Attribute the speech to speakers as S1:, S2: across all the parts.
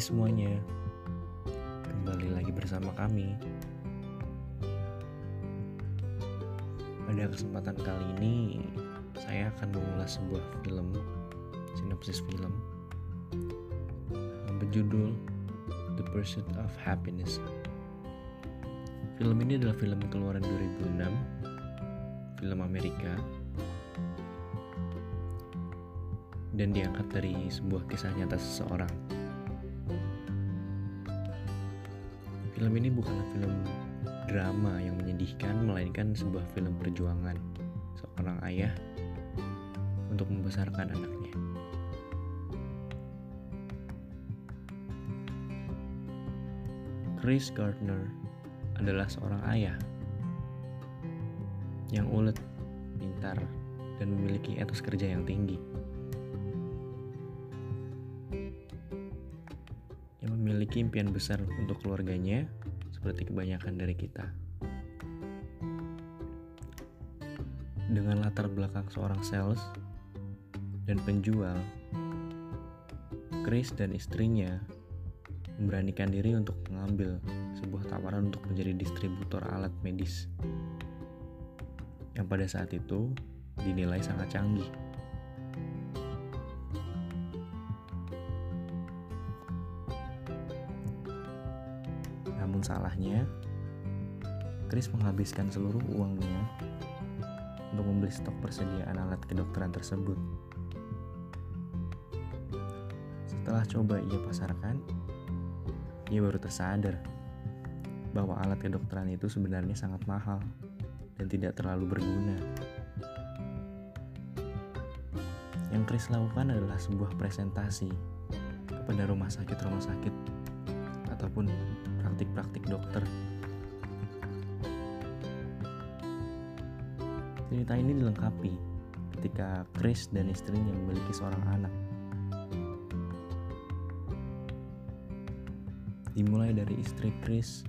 S1: semuanya, kembali lagi bersama kami. Pada kesempatan kali ini, saya akan mengulas sebuah film, sinopsis film, berjudul The Pursuit of Happiness. Film ini adalah film keluaran 2006, film Amerika, dan diangkat dari sebuah kisah nyata seseorang. Film ini bukanlah film drama yang menyedihkan, melainkan sebuah film perjuangan seorang ayah untuk membesarkan anaknya. Chris Gardner adalah seorang ayah yang ulet, pintar, dan memiliki etos kerja yang tinggi. Memiliki impian besar untuk keluarganya, seperti kebanyakan dari kita. Dengan latar belakang seorang sales dan penjual, Chris dan istrinya memberanikan diri untuk mengambil sebuah tawaran untuk menjadi distributor alat medis yang pada saat itu dinilai sangat canggih. Namun salahnya, Chris menghabiskan seluruh uangnya untuk membeli stok persediaan alat kedokteran tersebut. Setelah coba ia pasarkan, ia baru tersadar bahwa alat kedokteran itu sebenarnya sangat mahal dan tidak terlalu berguna. Yang Chris lakukan adalah sebuah presentasi kepada rumah sakit-rumah sakit ataupun praktik-praktik dokter. Cerita ini dilengkapi ketika Chris dan istrinya memiliki seorang anak. Dimulai dari istri Chris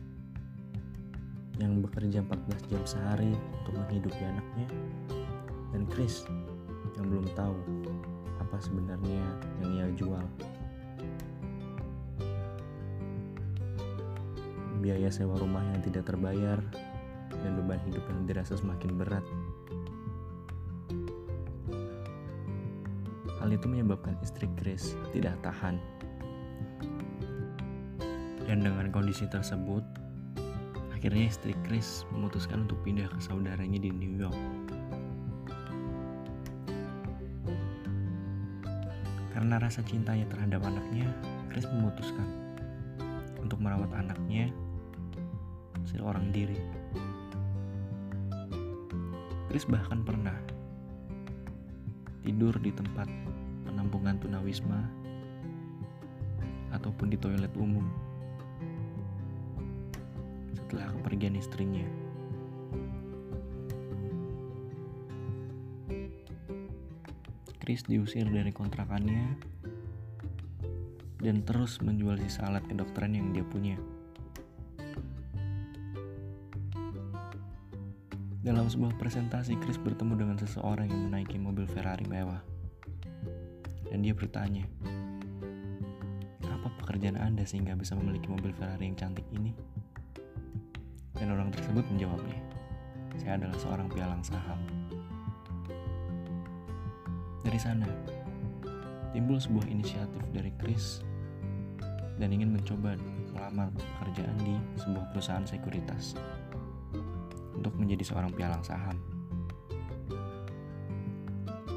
S1: yang bekerja 14 jam sehari untuk menghidupi anaknya dan Chris yang belum tahu apa sebenarnya yang ia jual. Biaya sewa rumah yang tidak terbayar dan beban hidup yang dirasa semakin berat. Hal itu menyebabkan istri Chris tidak tahan. Dan dengan kondisi tersebut, akhirnya istri Chris memutuskan untuk pindah ke saudaranya di New York. Karena rasa cintanya terhadap anaknya, Chris memutuskan untuk merawat anaknya seorang diri. Chris bahkan pernah tidur di tempat penampungan tunawisma ataupun di toilet umum setelah kepergian istrinya. Chris diusir dari kontrakannya dan terus menjual sisa alat kedokteran yang dia punya. Dalam sebuah presentasi, Chris bertemu dengan seseorang yang menaiki mobil Ferrari mewah. Dan dia bertanya, apa pekerjaan Anda sehingga bisa memiliki mobil Ferrari yang cantik ini? Dan orang tersebut menjawabnya, saya adalah seorang pialang saham. Dari sana, timbul sebuah inisiatif dari Chris dan ingin mencoba melamar pekerjaan di sebuah perusahaan sekuritas untuk menjadi seorang pialang saham.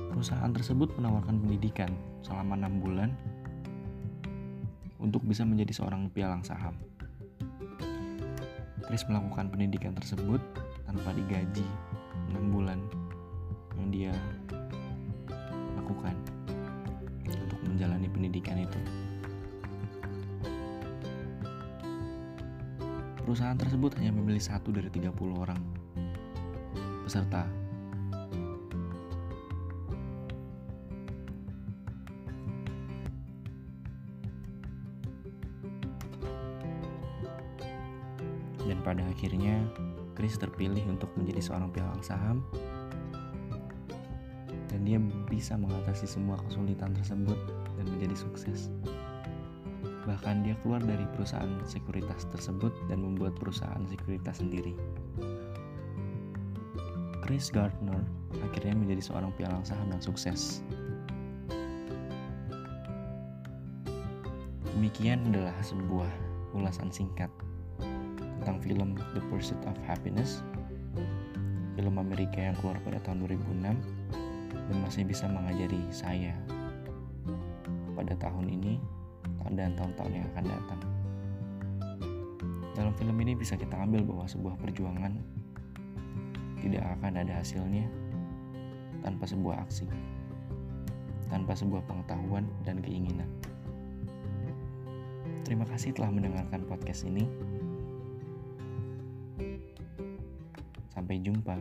S1: Perusahaan tersebut menawarkan pendidikan selama enam bulan untuk bisa menjadi seorang pialang saham. Chris melakukan pendidikan tersebut tanpa digaji 6 bulan yang dia lakukan untuk menjalani pendidikan itu. Perusahaan tersebut hanya memilih satu dari 30 orang peserta. Dan pada akhirnya, Chris terpilih untuk menjadi seorang pialang saham dan dia bisa mengatasi semua kesulitan tersebut dan menjadi sukses. Bahkan dia keluar dari perusahaan sekuritas tersebut dan membuat perusahaan sekuritas sendiri. Chris Gardner akhirnya menjadi seorang pialang saham yang sukses. Demikian adalah sebuah ulasan singkat tentang film The Pursuit of Happiness, film Amerika yang keluar pada tahun 2006 dan masih bisa mengajari saya pada tahun ini dan tahun-tahun yang akan datang. Dalam film ini bisa kita ambil bahwa sebuah perjuangan tidak akan ada hasilnya tanpa sebuah aksi, tanpa sebuah pengetahuan dan keinginan. Terima kasih telah mendengarkan podcast ini. Sampai jumpa.